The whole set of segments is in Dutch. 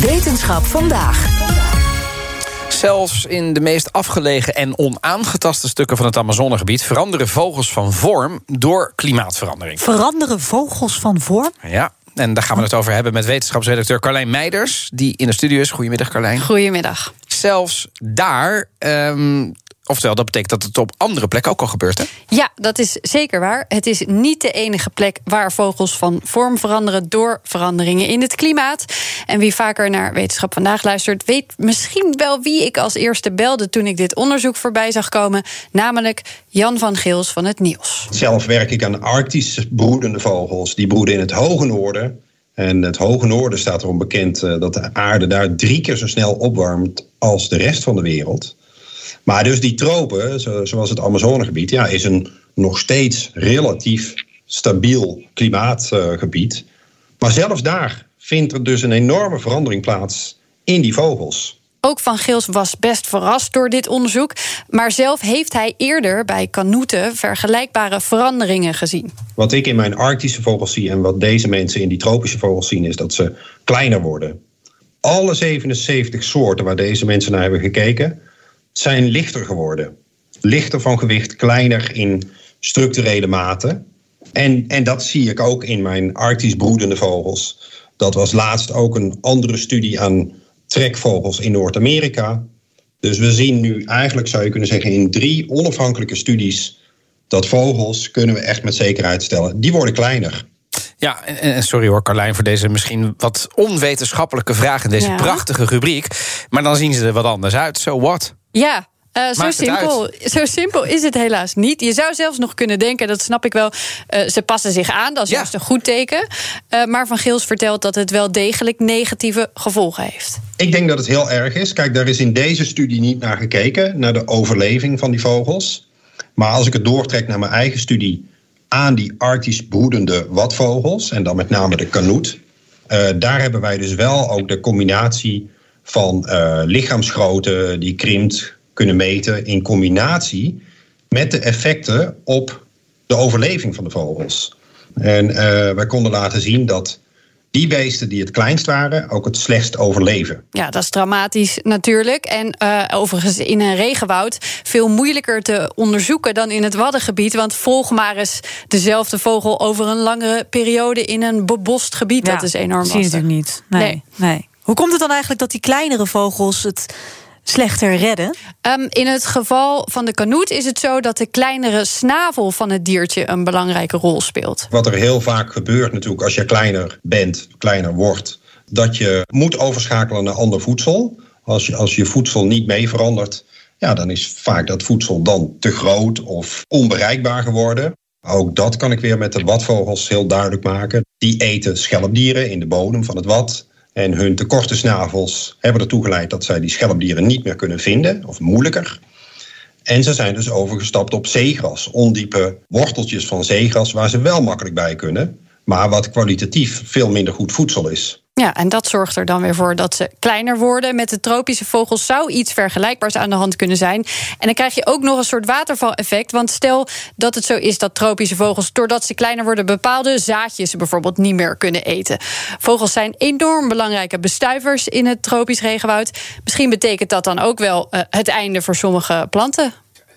Wetenschap vandaag. Zelfs in de meest afgelegen en onaangetaste stukken van het Amazonegebied veranderen vogels van vorm door klimaatverandering. Veranderen vogels van vorm? Ja, en daar gaan we het over hebben met wetenschapsredacteur Carlijn Meiders, die in de studio is. Goedemiddag, Carlijn. Goedemiddag. Zelfs daar, um, oftewel, dat betekent dat het op andere plekken ook al gebeurt, hè? Ja, dat is zeker waar. Het is niet de enige plek waar vogels van vorm veranderen door veranderingen in het klimaat. En wie vaker naar Wetenschap vandaag luistert, weet misschien wel wie ik als eerste belde toen ik dit onderzoek voorbij zag komen, namelijk Jan van Geels van het Nieuws. Zelf werk ik aan arctisch broedende vogels. Die broeden in het hoge noorden. En het hoge noorden staat erom bekend eh, dat de aarde daar drie keer zo snel opwarmt als de rest van de wereld. Maar dus die tropen, zoals het Amazonegebied, ja, is een nog steeds relatief stabiel klimaatgebied. Maar zelfs daar vindt er dus een enorme verandering plaats in die vogels. Ook Van Geels was best verrast door dit onderzoek. Maar zelf heeft hij eerder bij kanoeten vergelijkbare veranderingen gezien. Wat ik in mijn arctische vogels zie en wat deze mensen in die tropische vogels zien, is dat ze kleiner worden. Alle 77 soorten waar deze mensen naar hebben gekeken, zijn lichter geworden. Lichter van gewicht, kleiner in structurele mate. En, en dat zie ik ook in mijn arctisch broedende vogels. Dat was laatst ook een andere studie aan trekvogels in Noord-Amerika. Dus we zien nu eigenlijk, zou je kunnen zeggen, in drie onafhankelijke studies dat vogels, kunnen we echt met zekerheid stellen, die worden kleiner. Ja, en sorry hoor, Carlijn, voor deze misschien wat onwetenschappelijke vraag in deze Ja. prachtige rubriek. Maar dan zien ze er wat anders uit. So what? Ja. eh, zo, simpel, zo simpel is het helaas niet. Je zou zelfs nog kunnen denken, dat snap ik wel, eh, ze passen zich aan. Dat is Ja. juist een goed teken. Eh, maar Van Geels vertelt dat het wel degelijk negatieve gevolgen heeft. Ik denk dat het heel erg is. Kijk, daar is in deze studie niet naar gekeken, naar de overleving van die vogels. Maar als ik het doortrek naar mijn eigen studie aan die arctisch broedende watvogels, en dan met name de kanoet, daar hebben wij dus wel ook de combinatie van eh, lichaamsgrootte die krimpt kunnen meten in combinatie met de effecten op de overleving van de vogels. En eh, wij konden laten zien dat die beesten die het kleinst waren ook het slechtst overleven. Ja, dat is dramatisch natuurlijk. En eh, overigens in een regenwoud veel moeilijker te onderzoeken dan in het Waddengebied. Want volg maar eens dezelfde vogel over een langere periode in een bebost gebied. dat is enorm zie je lastig. natuurlijk niet. Nee, Nee. nee. Hoe komt het dan eigenlijk dat die kleinere vogels het slechter redden? Ehm, in het geval van de kanoet is het zo dat de kleinere snavel van het diertje een belangrijke rol speelt. Wat er heel vaak gebeurt natuurlijk als je kleiner bent, kleiner wordt, dat je moet overschakelen naar ander voedsel. Als je, als je voedsel niet mee verandert, ja, dan is vaak dat voedsel dan te groot of onbereikbaar geworden. Ook dat kan ik weer met de watvogels heel duidelijk maken. Die eten schelpdieren in de bodem van het wad. En hun te korte snavels hebben ertoe geleid dat zij die schelpdieren niet meer kunnen vinden, of moeilijker. En ze zijn dus overgestapt op zeegras, ondiepe worteltjes van zeegras waar ze wel makkelijk bij kunnen, maar wat kwalitatief veel minder goed voedsel is. Ja, en dat zorgt er dan weer voor dat ze kleiner worden. Met de tropische vogels zou iets vergelijkbaars aan de hand kunnen zijn. En dan krijg je ook nog een soort watervaleffect. Want stel dat het zo is dat tropische vogels, doordat ze kleiner worden, bepaalde zaadjes bijvoorbeeld niet meer kunnen eten. Vogels zijn enorm belangrijke bestuivers in het tropisch regenwoud. Misschien betekent dat dan ook wel eh, het einde voor sommige planten.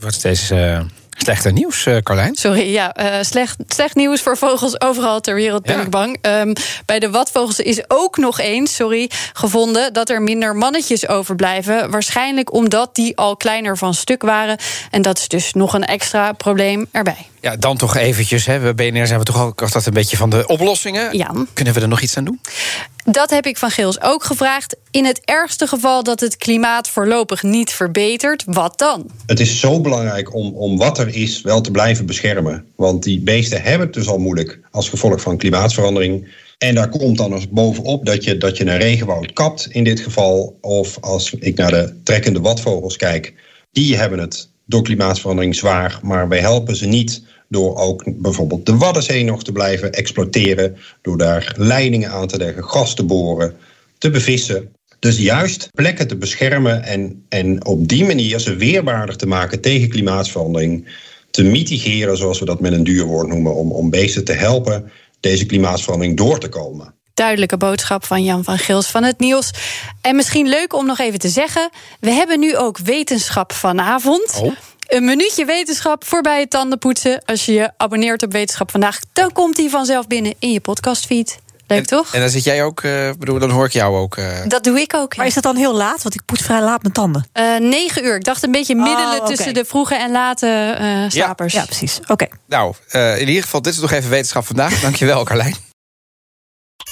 Wordt steeds eh, slechter nieuws, eh, Carlijn. Sorry, ja, eh, slecht, slecht nieuws voor vogels overal ter wereld, ben Ja. ik bang. Ehm, bij de watvogels is ook nog eens, sorry, gevonden dat er minder mannetjes overblijven. Waarschijnlijk omdat die al kleiner van stuk waren. En dat is dus nog een extra probleem erbij. Ja, dan toch eventjes. Hè. Bij BNR zijn we toch ook altijd een beetje van de oplossingen. Ja. Kunnen we er nog iets aan doen? Dat heb ik van Geels ook gevraagd. In het ergste geval dat het klimaat voorlopig niet verbetert, wat dan? Het is zo belangrijk om, om wat er is wel te blijven beschermen. Want die beesten hebben het dus al moeilijk als gevolg van klimaatverandering. En daar komt dan eens bovenop dat je, dat je een regenwoud kapt in dit geval. Of als ik naar de trekkende watvogels kijk, die hebben het door klimaatverandering zwaar. Maar wij helpen ze niet door ook bijvoorbeeld de Waddenzee nog te blijven exploiteren. Door daar leidingen aan te leggen, gas te boren, te bevissen. Dus juist plekken te beschermen en, en op die manier ze weerbaardig te maken tegen klimaatverandering. Te mitigeren, zoals we dat met een duur woord noemen, om, om beesten te helpen deze klimaatverandering door te komen. Duidelijke boodschap van Jan van Gils van het Nieuws. En misschien leuk om nog even te zeggen: we hebben nu ook wetenschap vanavond. Oh. Een minuutje wetenschap voorbij het tandenpoetsen. Als je je abonneert op Wetenschap vandaag, dan komt die vanzelf binnen in je podcastfeed. Leuk En- toch? En dan zit jij ook, eh, bedoel, dan hoor ik jou ook. eh. Dat doe ik ook. ja. Maar is dat dan heel laat? Want ik poets vrij laat mijn tanden. Eh, negen uur. Ik dacht een beetje middelen Oh, oké. tussen de vroege en late eh slapers. Ja, precies. Oké. Nou, eh, in ieder geval, dit is nog even wetenschap vandaag. Dankjewel, Carlijn.